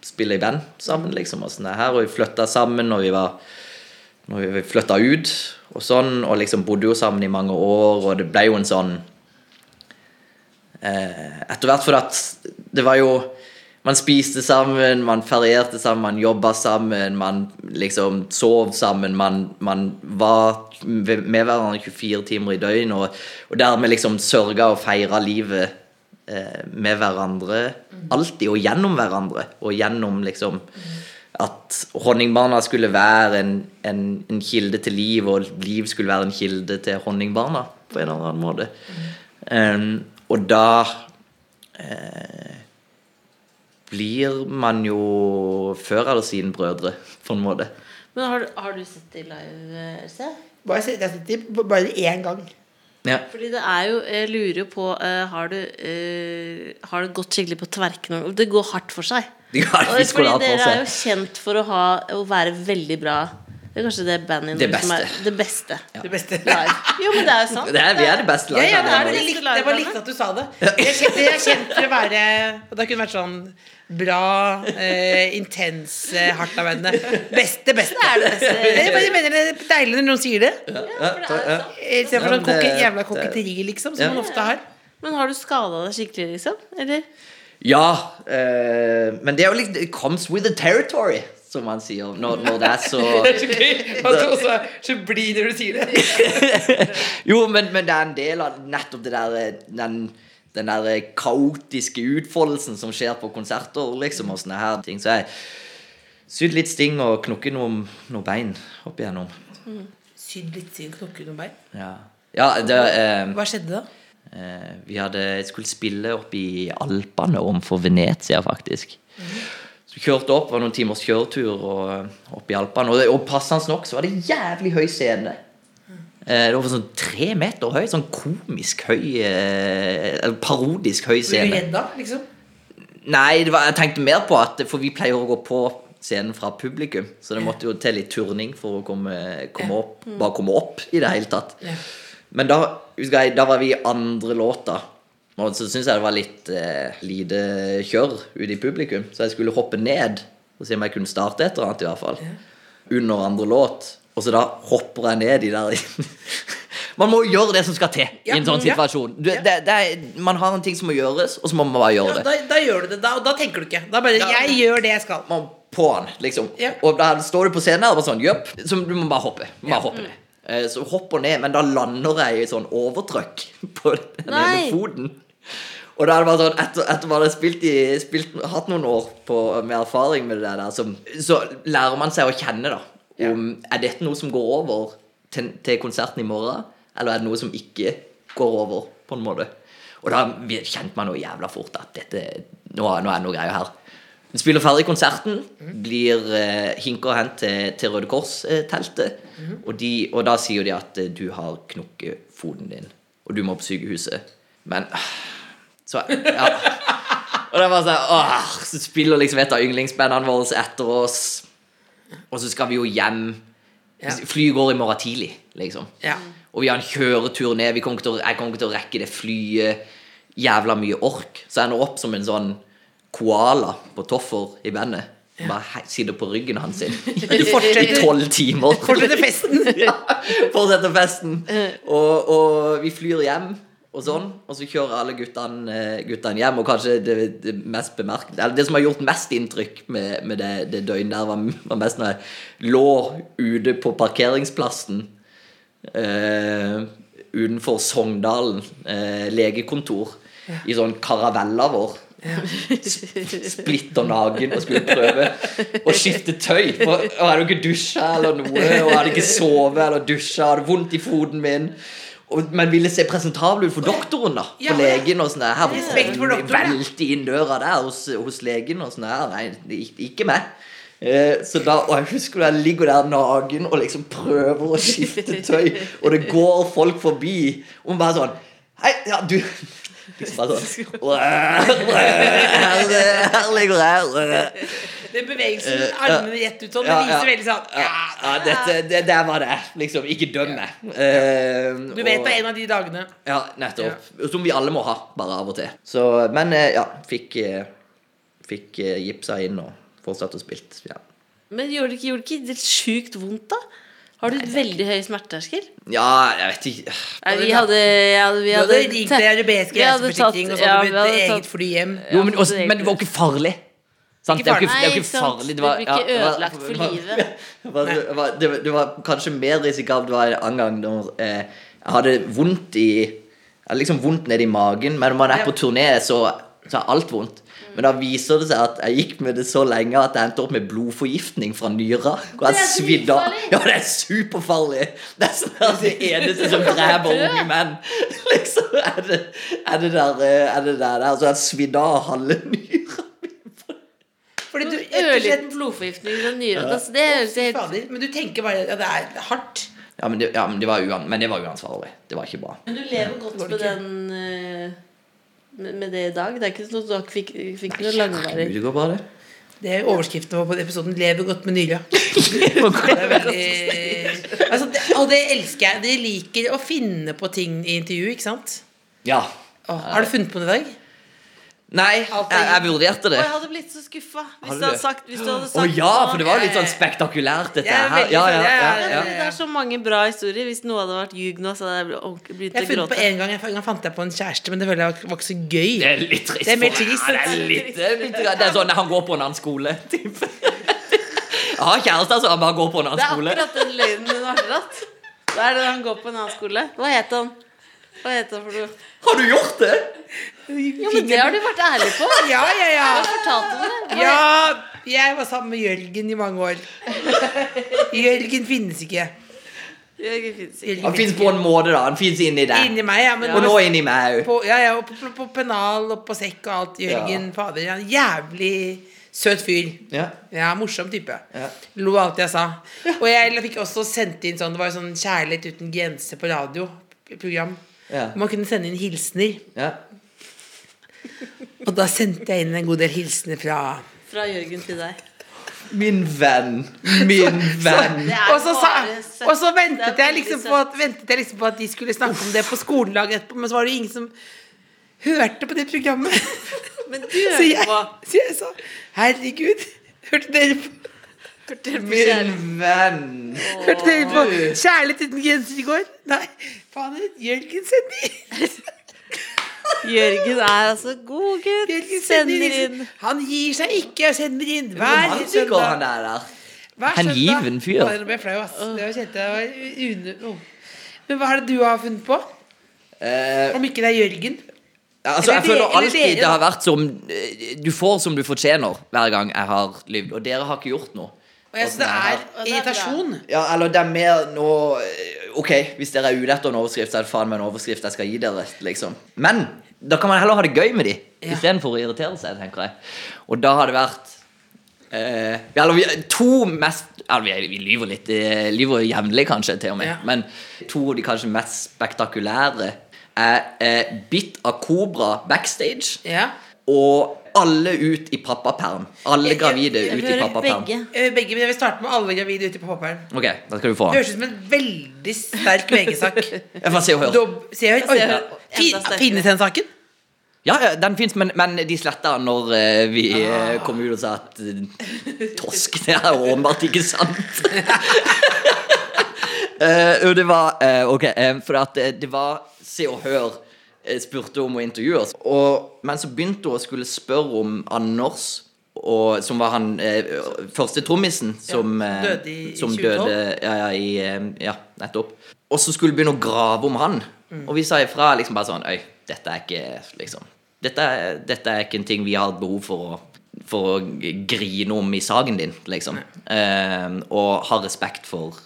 spille i band sammen, liksom. Og, sånn her, og vi flytta sammen når vi var Når vi flytta ut og sånn, og liksom bodde jo sammen i mange år, og det ble jo en sånn eh, Etter hvert fordi at det var jo Man spiste sammen, man ferierte sammen, man jobba sammen, man liksom sov sammen, man, man var med hverandre 24 timer i døgnet, og, og dermed liksom sørga og feira livet eh, med hverandre alltid, og gjennom hverandre. Og gjennom liksom at honningbarna skulle være en, en, en kilde til liv, og liv skulle være en kilde til honningbarna på en eller annen måte. Um, og da eh, blir man jo før eller siden brødre, på en måte. Men har, du- har du sett det live, Else? Bare, se- jeg har sett det bare én gang. Ja. Fordi det er jo Jeg lurer jo på uh, Har du uh, Har det gått skikkelig på tverken? Det går hardt for seg. De har Og fordi dere er jo kjent for å, ha, å være veldig bra. Det er kanskje det bandet Det i Norge som er det beste. Det beste. Live. Jo, men det er jo sant. Det er, vi er det beste Ja, ja, det, det, det. det var likt at du sa det. Jeg kjente, kjent, jeg kjente kjent å være Og det kunne vært sånn bra, eh, intense, hardtarbeidende. Beste, beste. Det er det beste. Jeg bare mener det er deilig når noen sier det. Ja, jo sant. Istedenfor Ja, sånn koke, jævla koketteri, liksom, som Ja. man ofte har. Men har du skada deg skikkelig, liksom? Eller? Ja, eh, men det er jo litt It comes with the territory, som man sier. Når, når det er så så gøy at du også er så blid når du sier det. Jo, men, men det er en del av nettopp det der eh, den, den der eh, kaotiske utfoldelsen som skjer på konserter, liksom, og sånne her ting. Så jeg sydd litt sting og knukket noen noe bein opp igjennom. Sydd litt sting og knokket noen bein. Ja, ja det eh, Hva skjedde da? Eh, vi hadde skulle spille opp i Alpene overfor Venezia, faktisk. Så kjørte opp, var noen timers kjøretur og, eh, opp i Alpene. Og, og passende nok så var det jævlig høy scene. Eh, det var sånn tre meter høy, sånn komisk høy eh, eller Parodisk høy Ble du scene. redd da, liksom? Nei, det var, jeg tenkte mer på at For vi pleier å gå på scenen fra publikum, så det måtte jo til litt turning for å komme, komme opp. Bare komme opp i det hele tatt. Men da husker jeg, da var vi i andre låta. Og så syns jeg det var litt eh, lite kjør ute i publikum, så jeg skulle hoppe ned og se om jeg kunne starte et eller annet, i hvert fall. Under andre låt. Og så da hopper jeg ned i der Man må gjøre det som skal til i en sånn Ja. situasjon. Du, det, det er, man har en ting som må gjøres, og så må man bare gjøre Ja, det. da, da gjør du det. Da, og da tenker du ikke. Da bare Ja. 'Jeg gjør det jeg skal'. Man på han, liksom. Ja. Og da står du på scenen og bare sånn Jøpp. Så du må bare hoppe. Bare hoppe ned. Eh, Så hopper ned, men da lander jeg i sånn overtrykk på den Nei. ene foten. Og da er det bare sånn Etter, etter man har spilt i, spilt, hatt noen år på, med erfaring med det der, så, så lærer man seg å kjenne, da. Om Er dette noe som går over til, til konserten i morgen, eller er det noe som ikke går over, på en måte? Og da kjente man jo jævla fort at dette Nå, nå er det noe greier her. Vi spiller ferdig konserten, blir eh, hinker hen til, til Røde Kors-teltet. og, -hmm. og da sier de at eh, du har knukket foten din, og du må på sykehuset. Men ah, Så Ja. Og det var sånn åh, Så spiller liksom et av yndlingsbandene våre etter oss, og så skal vi jo hjem. Ja. Flyet går i morgen tidlig, liksom. Ja. Og vi har en kjøretur ned. Vi kommer til å, jeg kommer ikke til å rekke det flyet. Jævla mye ork. Så jeg ender opp som en sånn koala på Toffer i bandet. Bare he- sitter på ryggen hans sin i tolv timer. fortsetter festen. ja, fortsetter festen. Og, og vi flyr hjem og sånn, og så kjører alle guttene, eh, guttene hjem. Og kanskje det, det mest bemerk... Det som har gjort mest inntrykk med, med det, det døgnet der, var, var mest når jeg lå ute på parkeringsplassen eh, utenfor Sogndalen eh, legekontor i sånn karavella vår. Splitter naken og skulle prøve å skifte tøy. For jeg hadde ikke dusja eller noe, og hadde ikke sovet eller dusja, hadde vondt i foten min. Og, men ville se presentabel ut for doktoren, da. For ja. legen og sånn der. Her Respekt for doktoren. Velte inn døra der hos, hos legen og sånn der. Nei, ikke meg. Eh, så da, og jeg husker da jeg ligger der naken og liksom prøver å skifte tøy, og det går folk forbi, og man bare sånn Hei, ja, du Liksom bare sånn. Den bevegelsen, armene rett ut sånn, det viser veldig sånn Ja, dette, det, der var det. Liksom, ikke døm meg. Eh, Du vet det er en av de dagene. Ja, nettopp. Som vi alle må ha, bare av og til. Så, men eh, ja, fikk, eh, fikk eh, gipsa inn og fortsatt å spille. Ja. Men gjorde det ikke, gjorde det ikke litt sjukt vondt, da? Har du veldig høy smerteterskel? ja, jeg vet ikke Nei, vi hadde, ja, vi hadde hadde ringt til europeisk vi reiseforsikring, og tatt- så ja, hadde vi du eget tatt- fly hjem. Jo, men, også, men det var ikke farlig. Sant? Ikke Det er jo ikke, er jo ikke farlig. Det var, blir ikke ja, ødelagt for livet. Det var, det, var, det, var, kanskje mer risikabelt det var en annen gang når eh, jeg hadde vondt i Jeg hadde liksom vondt nedi magen, men når man er på turné, så, så er alt vondt. Men da viser det seg at jeg gikk med det så lenge at jeg endte opp med blodforgiftning fra nyra. Og jeg svidde av. Ja, det er superfarlig. Det er sånn det eneste som dreper unge menn. Liksom er det, er det der eh, Er det der, der. Så jeg svidde av halve nyra. Fordi du, Ørliten blodforgiftning fra nyra. Altså, det høres helt farlig. men du tenker bare at det er hardt. Ja, men det, ja, men det, var, uan, men det var uansvarlig. Det var ikke bra. Men du lever godt på med den eh, med, det i dag? Det er ikke sånn at du fikk, fikk noe langvarig Det går bra, det. Det er overskriften på episoden 'Lever godt med nyra'. Veldig altså, det, Og det elsker jeg. De liker å finne på ting i intervju, ikke sant? Ja. Åh, har du funnet på noe i dag? Nei, jeg, jeg vurderte det. det. jeg hadde blitt så skuffa hvis Hadde du hadde sagt, hvis du hadde Å oh, ja, for det var litt sånn spektakulært, dette her. Ja, ja, ja, ja, ja, ja. Det er så mange bra historier. Hvis noe hadde vært ljug nå, så hadde jeg begynt å gråte. en gang, en gang fant jeg på en kjæreste, men det føler jeg var ikke så gøy. Det er litt trist. Det er mer trist, Ja, det, er litt, det, er litt, det er sånn han går på en annen skole. typ. Jeg har kjæreste han bare går på en annen skole. Det er akkurat den løgnen hun har dratt. Da er det han går på en annen skole. Hva het han? Hva heter det for noe? Har du gjort det? Ja, men det har du vært ærlig på. Ja, ja, ja. Du det? Ja, jeg var sammen med Jørgen i mange år. Jørgen finnes ikke. Jørgen finnes ikke. Han fins på en måte, da. Han fins inni deg. Inni meg, ja. Men Og nå inni meg òg. på, ja, ja, og på, på, på pennal og på sekk og alt. Jørgen, fader. Han jævlig søt fyr. Ja. Ja, morsom type. Ja. Lo av alt jeg sa. Og jeg fikk også sendt inn sånn Det var jo sånn Kjærlighet uten grenser på radio. Ja. Man kunne sende inn hilsener. Ja. Og da sendte jeg inn en god del hilsener fra Fra Jørgen til deg. Min venn. Min venn. Og så, sa, og så ventet, jeg liksom på at, ventet jeg liksom på at de skulle snakke om det på skoledagen etterpå, men så var det jo ingen som hørte på det programmet. Men du hørte på. så jeg sa herregud, Hørte dere på Min venn. hørte dere på Kjærlighet uten grenser i går? Nei, faen, Jørgen sender Jørgen er altså god gutt. Jørgen Sender inn. Han gir seg ikke og sender inn hver søndag. han er der. Hver Hengiven given fyr. Å, Nå ble jeg flau, ass. Det var kjente jeg var une... oh. Men hva er det du har funnet på? Uh, Om ikke det er Jørgen? altså, jeg føler alltid det har vært som eh, Du får som du fortjener hver gang jeg har lyvd, og dere har ikke gjort noe. Og jeg, synes det er irritasjon. Ja, eller det er mer nå eh, Ok, hvis dere er ute etter en overskrift, så er det faen meg en overskrift jeg skal gi dere, liksom. Men da kan man heller ha det gøy med de, Ja. istedenfor å irritere seg, tenker jeg. Og da har det vært eh, eller vi, to mest eller vi, vi lyver litt, eh, lyver jevnlig kanskje, til og med. Ja. Men to av de kanskje mest spektakulære er eh, bitt av kobra backstage. Ja. Og alle ut i pappaperm. Alle gravide ut i pappaperm. begge. Eh, Begge, men jeg vil starte med alle gravide ute på pappaperm. Ok, da skal du få. Det Høres ut som en veldig sterk VG-sak. Se og hør. Se og hør. fi- Finnes den saken? Ja, den fins, men, men de sletta når eh, vi ah. kom ut og sa at uh, Tosk, det er åpenbart ikke sant. Eh, og det var eh, Ok, eh, for at eh, det var Se og Hør eh, spurte om å intervjue oss. Og, men så begynte hun å skulle spørre om Anders, og, som var han eh, første trommisen som, Ja, eh, døde i som 2012. døde ja, ja, i, eh, ja, nettopp. Og så skulle hun begynne å grave om han. Mm. Og vi sa ifra liksom bare sånn Øy, dette er ikke liksom dette, dette er ikke en ting vi har hatt behov for å for å grine om i saken din, liksom. Eh, og ha respekt for.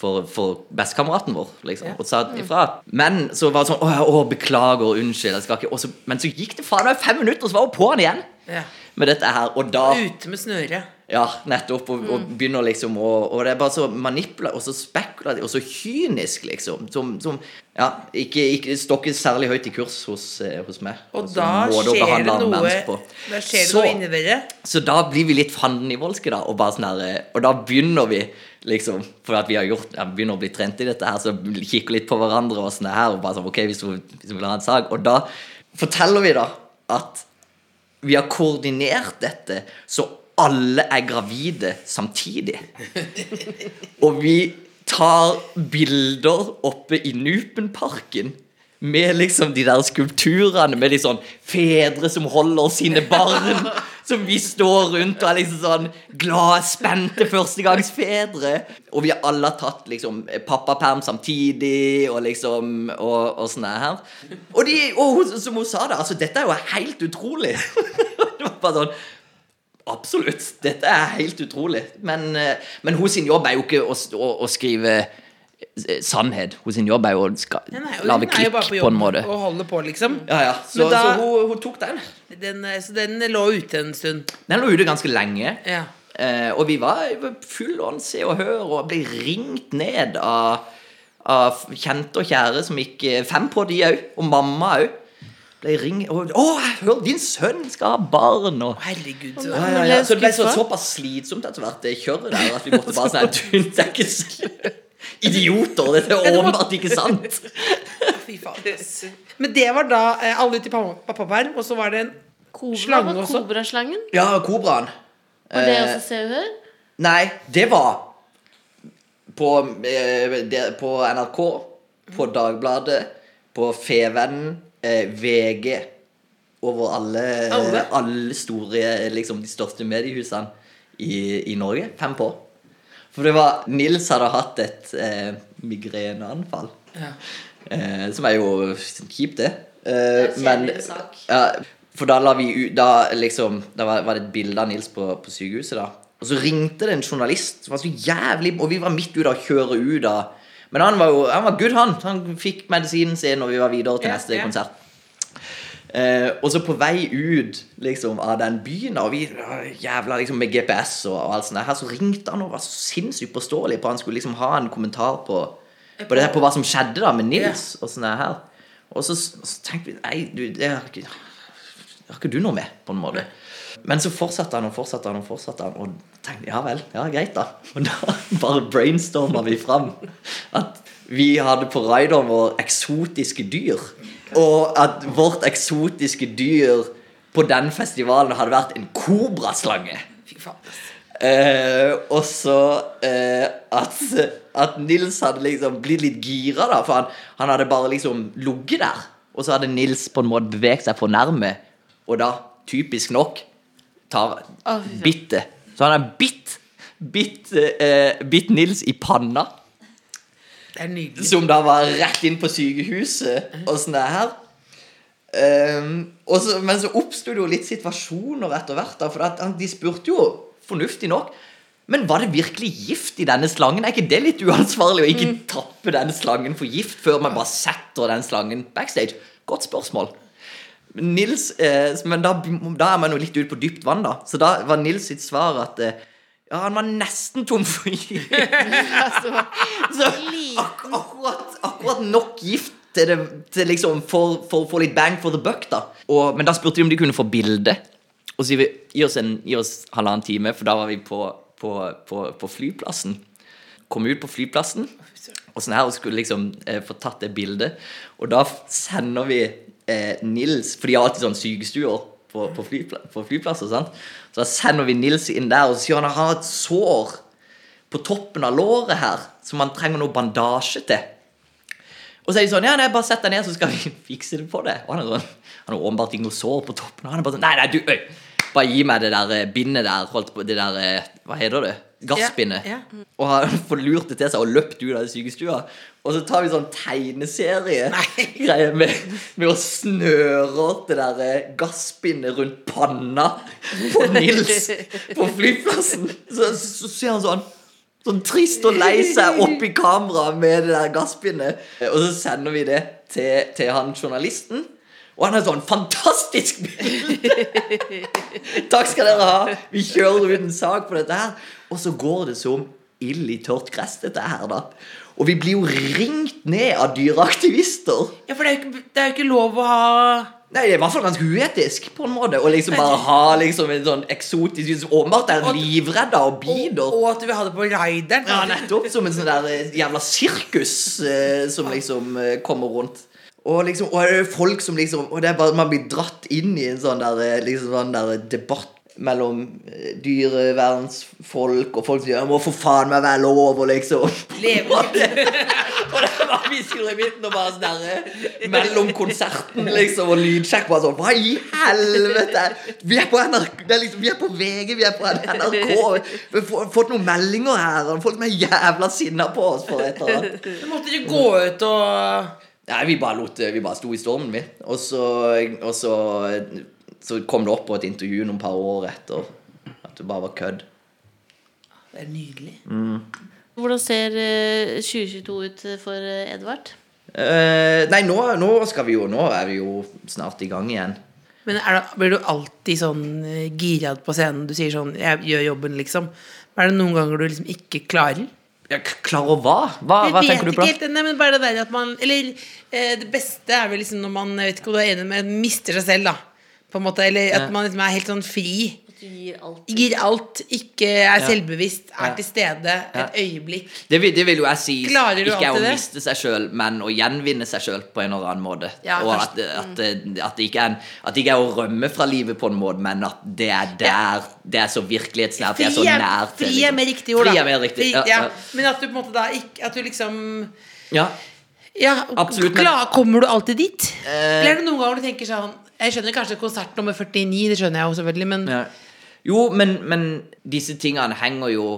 For, for bestekameraten vår, liksom. Og sa ifra. Men så var det sånn Å, å beklager, unnskyld, jeg skal ikke og så, Men så gikk det faen meg fem minutter, og så var hun på'n igjen Ja. med dette her. Og da Ute med snøret. Ja, nettopp. Og, og begynner liksom å Og det er bare så manipulativt og så spekulativt og så kynisk, liksom. Som, som ja, ikke, ikke står ikke særlig høyt i kurs hos, eh, hos meg. Og Altså, da skjer det noe. Da skjer det Så- noe inni dere. så da blir vi litt fandenivoldske, da. Og, bare sånn her, eh, og da begynner vi liksom For at vi har gjort ja, begynner å bli trent i dette her, så kikker litt på hverandre og sånn her. Og bare sånn, ok, hvis du, hvis du vil ha en sak Og da forteller vi da at vi har koordinert dette så alle er gravide samtidig. Og vi tar bilder oppe i Nupenparken med liksom de der skulpturene med de sånn fedre som holder sine barn. Som vi står rundt og er liksom sånn glade, spente førstegangsfedre. Og vi har alle tatt liksom pappaperm samtidig og liksom og, og sånn her. Og, de, og som hun sa det, altså dette er jo helt utrolig. det var bare sånn Absolutt. Dette er helt utrolig. Men, eh, men hos sin jobb er jo ikke å, å, å skrive eh, sannhet. Hos sin jobb er jo å lage hun klikk på på, en måte. og holde på, liksom. Ja, ja. Så, da- så hun, hun tok den. Den, eh, så den lå ute en stund. Den lå ute ganske lenge. Ja. Eh, og vi var full ånd se og hør og ble ringt ned av, av kjente og kjære som gikk fem på de òg. Og mamma òg. Ble ring... og 'Å, hør, din sønn skal ha barn', og Herregud. Så. Ja, ja, ja. Så det ble så, såpass slitsomt etter hvert, det kjøret der, at vi måtte bare sånn «Du, Det er ikke Idioter! Dette er åpenbart ikke sant. Fy faen. Men det var da eh, alle ute i pappa- pappaperm, og så var det en Kobra Slange var også? kobraslangen. Ja, kobraen. Var det Eh, også Se og Hør? Nei, det var på, eh, på NRK, på Dagbladet, på Fevennen, eh, VG Over alle, Alle? alle store, liksom de største mediehusene i, i Norge. Fem på. For det var Nils hadde hatt et eh, migreneanfall. Ja. Eh, som er jo kjipt, det. Eh, Det men ja, For da la vi ut Da, liksom, da var, var det et bilde av Nils på, på sykehuset. da Og så ringte det en journalist som var så jævlig Og vi var midt ute og kjøre ut da Men han var jo Han var good, han. Han fikk medisinen sin, og vi var videre til neste konsert. Eh, og så på vei ut liksom, av den byen, og vi jævla liksom, med GPS og, og alt sånt, her, så ringte han og var så sinnssykt påståelig på han skulle liksom ha en kommentar på, på, det på hva som skjedde da med Nils. og sånn her Og så, så tenkte vi Nei, du, det har ikke Har ikke du noe med, på en måte? Men så fortsatte han og fortsatte han og fortsatte han, og tenkte ja vel, ja greit, da. Og da bare brainstorma vi fram at vi hadde på rideren vår eksotiske dyr. Og at vårt eksotiske dyr på den festivalen hadde vært en kobraslange. Fy faen. Eh, og så eh, at, at Nils hadde liksom blitt litt gira, da. For han, han hadde bare liksom ligget der. Og så hadde Nils på en måte beveget seg for nærme, og da, typisk nok, tar Å, bitte. Så han har bitt, bitt, eh, bitt Nils i panna. Det er nydelig. Som da var rett inn på sykehuset og sånn det her. Um, så, men så oppsto det jo litt situasjoner etter hvert. da For at, de spurte jo fornuftig nok Men var det virkelig gift i denne slangen? Er ikke det litt uansvarlig å ikke tappe denne slangen for gift før man bare setter den slangen backstage? Godt spørsmål. Nils, eh, men da, da er man jo litt ute på dypt vann, da. Så da var Nils sitt svar at eh, ja, han var nesten tom for gift. Så ak akkurat, akkurat nok gift til, det, til liksom for, for få litt bang for the buck, da. Og, men da spurte de om de kunne få bilde. Og så gi oss, en, gi oss halvannen time, for da var vi på, på, på, på flyplassen. Kom ut på flyplassen og sånn her og skulle liksom eh, få tatt det bildet. Og da sender vi eh, Nils For de har alltid sånn sykestuer på, på, flypla på flyplasser. sant? Så da sender vi Nils inn der, og så sier han han har et sår på toppen av låret her som han trenger noe bandasje til. Og så er de sånn Ja, nei, bare sett deg ned, så skal vi fikse det på det. Og han er sånn Han har åpenbart ikke noe sår på toppen. Og han er bare sånn Nei, nei, du øy, Bare gi meg det der eh, bindet der. Holdt på, det der eh, Hva heter det? Gassbindet. yeah. Og han får lurt det til seg og løpt ut av sykestua. Og så tar vi sånn tegneserie-greie med, med å snøre det der gasspinnet gassbindet rundt panna på Nils på flyplassen. Så, så, så ser han sånn Sånn trist og lei seg opp i kamera med det der gassbindet. Og så sender vi det til, til han journalisten. Og han har sånn fantastisk bilde! Takk skal dere ha. Vi kjører ut en sak på dette her. Og så går det som ild i tørt gress, dette her, da. Og vi blir jo ringt ned av dyreaktivister. Ja, for det er jo ikke, det er jo ikke lov å ha Nei, det er i hvert fall ganske uetisk på en måte å liksom bare ha liksom en sånn eksotisk som Åpenbart er Og- livredda og og, bider. og at vi hadde på raideren. Ja, nettopp. Som en sånn der eh, jævla sirkus eh, som liksom eh, kommer rundt. Og liksom, og det er folk som liksom Og det er bare man blir dratt inn i en sånn der eh, liksom sånn der debatt mellom eh, dyrevernsfolk og folk som sier må for faen meg være lov', og liksom og det, og det var vi skulle i midten og bare sånn der eh, Mellom konserten liksom og lydsjekk bare sånn Hva i helvete? Vi er på NRK, er liksom, vi er på VG, vi er på NRK. Vi har fått noen meldinger her, og folk som er jævla sinna på oss for et eller annet. Så måtte ikke gå ut og Nei, vi bare lot vi bare sto i stormen, vi. Og så, og så, så kom det opp på et intervju noen par år etter at det bare var kødd. Det er nydelig. Hvordan ser eh, 2022 ut for eh, Edvard? Eh, nei, nå, nå skal vi jo Nå er vi jo snart i gang igjen. Men er det, blir du alltid sånn girad på scenen? Du sier sånn 'Jeg gjør jobben', liksom. Er det noen ganger du liksom ikke klarer? Ja, klar over hva? Hva, hva tenker du på? helt, nei, men bare det der at man Eller eh, det beste er vel liksom når man jeg vet ikke om du er enig med mister seg selv, da. På en måte, Eller at man liksom er helt sånn fri. Du gir alt. Gir alt, ikke er Ja. selvbevisst, er Ja. til stede Ja. et øyeblikk. Det vil, det vil jo jeg si Klarer du ikke er å det? miste seg sjøl, men å gjenvinne seg sjøl på en eller annen måte. Ja, og at, at, det- at, det ikke er en, at det ikke er å rømme fra livet på en måte, men at det er der Det er så virkelighetsnært. Det er så nært. fri er liksom. mer riktig ord, da. Fri er mer riktig. Fri- Ja, ja. Men at du på en måte da ikke At du liksom ja. Ja, Absolutt, klar, Kommer du alltid dit? Eh. Eller er det noen ganger du tenker sånn Jeg skjønner kanskje konsert nummer 49, det skjønner jeg jo selvfølgelig, men Ja. Jo, men, men disse tingene henger jo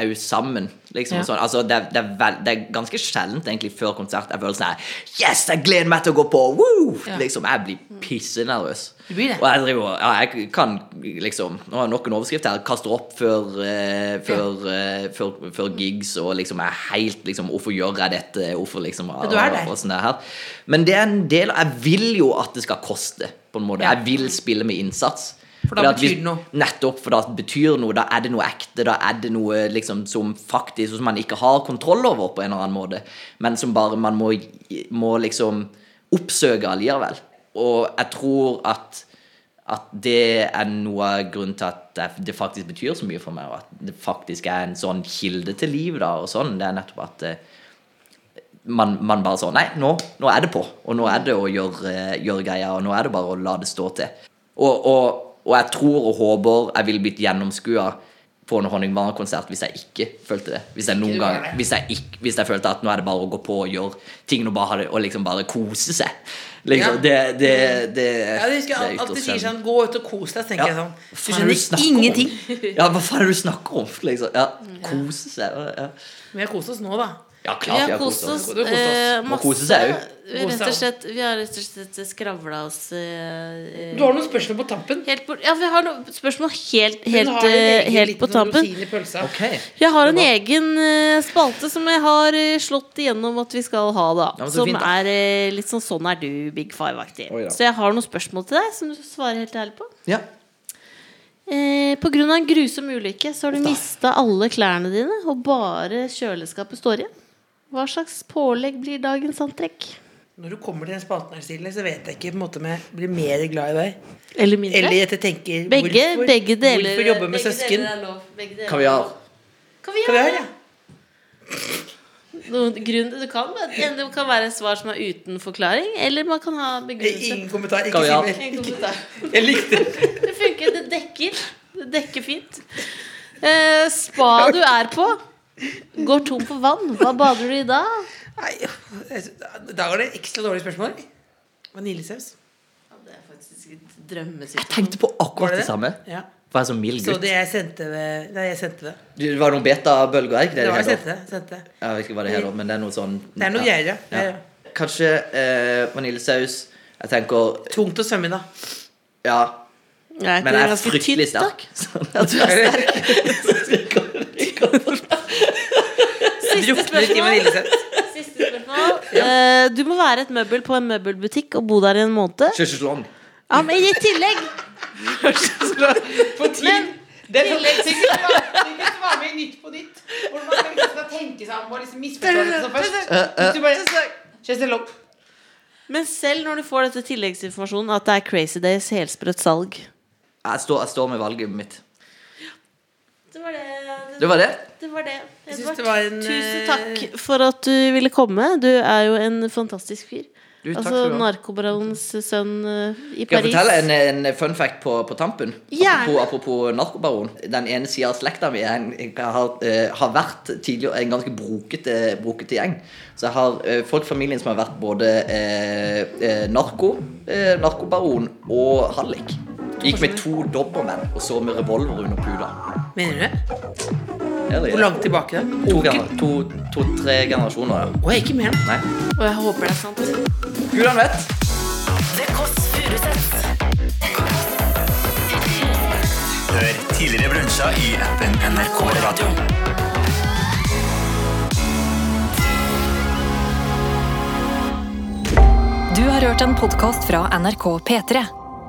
òg sammen. Liksom, Ja. sånn. altså, det, er, det, er vel, det er ganske sjeldent egentlig før konsert jeg føler sånn her Yes, jeg gleder meg til å gå på! Woo! Ja. Liksom, Jeg blir pissenervøs. Du blir det? Og jeg driver ja, jeg kan liksom Nå har jeg nok en overskrift her. Kaster opp før, uh, før, uh, før, før gigs og liksom er helt liksom Hvorfor gjør jeg dette? Hvorfor liksom og, er og sånn der her. Men det er en del Jeg vil jo at det skal koste, på en måte. Jeg vil spille med innsats. For da betyr det noe. Nettopp, for da betyr noe. Da er det noe ekte. Da er det noe liksom som faktisk Som man ikke har kontroll over på en eller annen måte, men som bare man må, må liksom oppsøke allikevel. Og jeg tror at at det er noe av grunnen til at det- faktisk betyr så mye for meg, og at det faktisk er en sånn kilde til liv, da, og sånn, det er nettopp at eh, man, man bare sånn Nei, nå, nå er det på. Og nå er det å gjøre, gjøre greia, og nå er det bare å la det stå til. Og, og, og jeg tror og håper jeg ville blitt gjennomskua på en Honning Bjørnson-konsert hvis jeg ikke følte det. Hvis jeg noen gang hvis jeg, ikke, hvis jeg følte at nå er det bare å gå på og gjøre ting og, bare, og liksom bare kose seg. Liksom, Ja. det, det, det, Ja, det husker det alltid sier sånn Gå ut og kos deg. Tenker Ja. jeg sånn Du er skjønner om? ingenting. Ja, hva faen er det du snakker om? Liksom? Ja, kose seg. Ja, vi har kost oss nå, da. Ja Vi klart har kost oss har kost oss. eh, Må kose seg òg. Vi har rett og slett, vi har rett og slett skravla oss eh, Du har noen spørsmål på tampen. helt på, Ja, vi har noen spørsmål helt, helt, har eh, egen helt på tampen. rosin i pølsa. Ok. Jeg har en var- egen eh, spalte som jeg har eh, slått igjennom at vi skal ha, da. Ja, som fint, da. er eh, litt sånn 'Sånn er du, Big Five'-aktig. Oh, ja. Så jeg har noen spørsmål til deg som du svarer helt ærlig på. Ja. Eh, på grunn av en grusom ulykke så har du mista alle klærne dine, og bare kjøleskapet står igjen. Hva slags pålegg blir dagens antrekk? Når du kommer til den spalten her, Stille, så vet jeg ikke på en måte om jeg blir mer glad i deg. Eller mindre? Eller at jeg tenker begge, hvorfor, begge deler. hvorfor jobbe med begge søsken? deler lov. Begge deler Kaviar. Kaviar, ja. Noen grunn, det, kan, det kan være et svar som er uten forklaring, eller man kan ha begrunnelse. Ingen kommentar. Ikke Kaviar. si mer. Kommentar. Jeg likte det. Det funker. Det dekker. Det dekker fint. Eh, spa du er på, går tom for vann. Hva bader du i da? Nei, Da var det ekstra dårlige spørsmål. Vaniljesaus. Det er faktisk et drømmesituasjon. Jeg tenkte på akkurat det det samme. Ja. Var jeg så mild Så gutt? det jeg sendte det Nei, jeg sendte det. Det var noen betabølger, er ikke det Det det var jeg sendte det. Sendte det. Jeg vet ikke hva det heter, men det er noe sånn Det er noe greier, ja. ja. ja. Kanskje eh, vaniljesaus. Jeg tenker Tungt å svømme i, da. Ja. Nei, Men det jeg er fryktelig sterk. Så jeg er jeg er Jeg drukner i vaniljesaus. Siste spørsmål. Eh, du må være et møbel på en møbelbutikk og bo der i en måned. Ja, men i tillegg På. Men- Det er sånn hvis du var- med i Nytt på nytt, hvor man liksom tenke seg om og liksom misforstå det først. Hvis du bare Kjøsselong. Men selv når du får dette tilleggsinformasjonen at det er Crazy Days helsprøtt salg Jeg står, jeg står med valget mitt. Det var det. Det var det. Det var det. Jeg synes det var en, tusen eh, takk for at du ville komme. Du er jo en fantastisk fyr. Du, takk altså narkobaronens sønn i Paris. Skal jeg fortelle en, en fun fact på, på tampen? Apropos, apropos narkobaron. Den ene sida av slekta mi har, eh, har vært tidligere en ganske brokete, brokete gjeng. Så jeg har eh, folk i familien som har vært både eh, eh, narko, eh, narkobaron og hallik. Gikk med to dobbermenn og så med revolver under puta. Mener du det? Eller, Hvor langt tilbake da? To-tre to, to, generasjoner, ja. Å, ikke mer. Nei. Og jeg håper det er sant. Vet. The Kåss Furuseths. Hør tidligere brunsja i appen NRK Radio. Du har hørt en podkast fra NRK P3.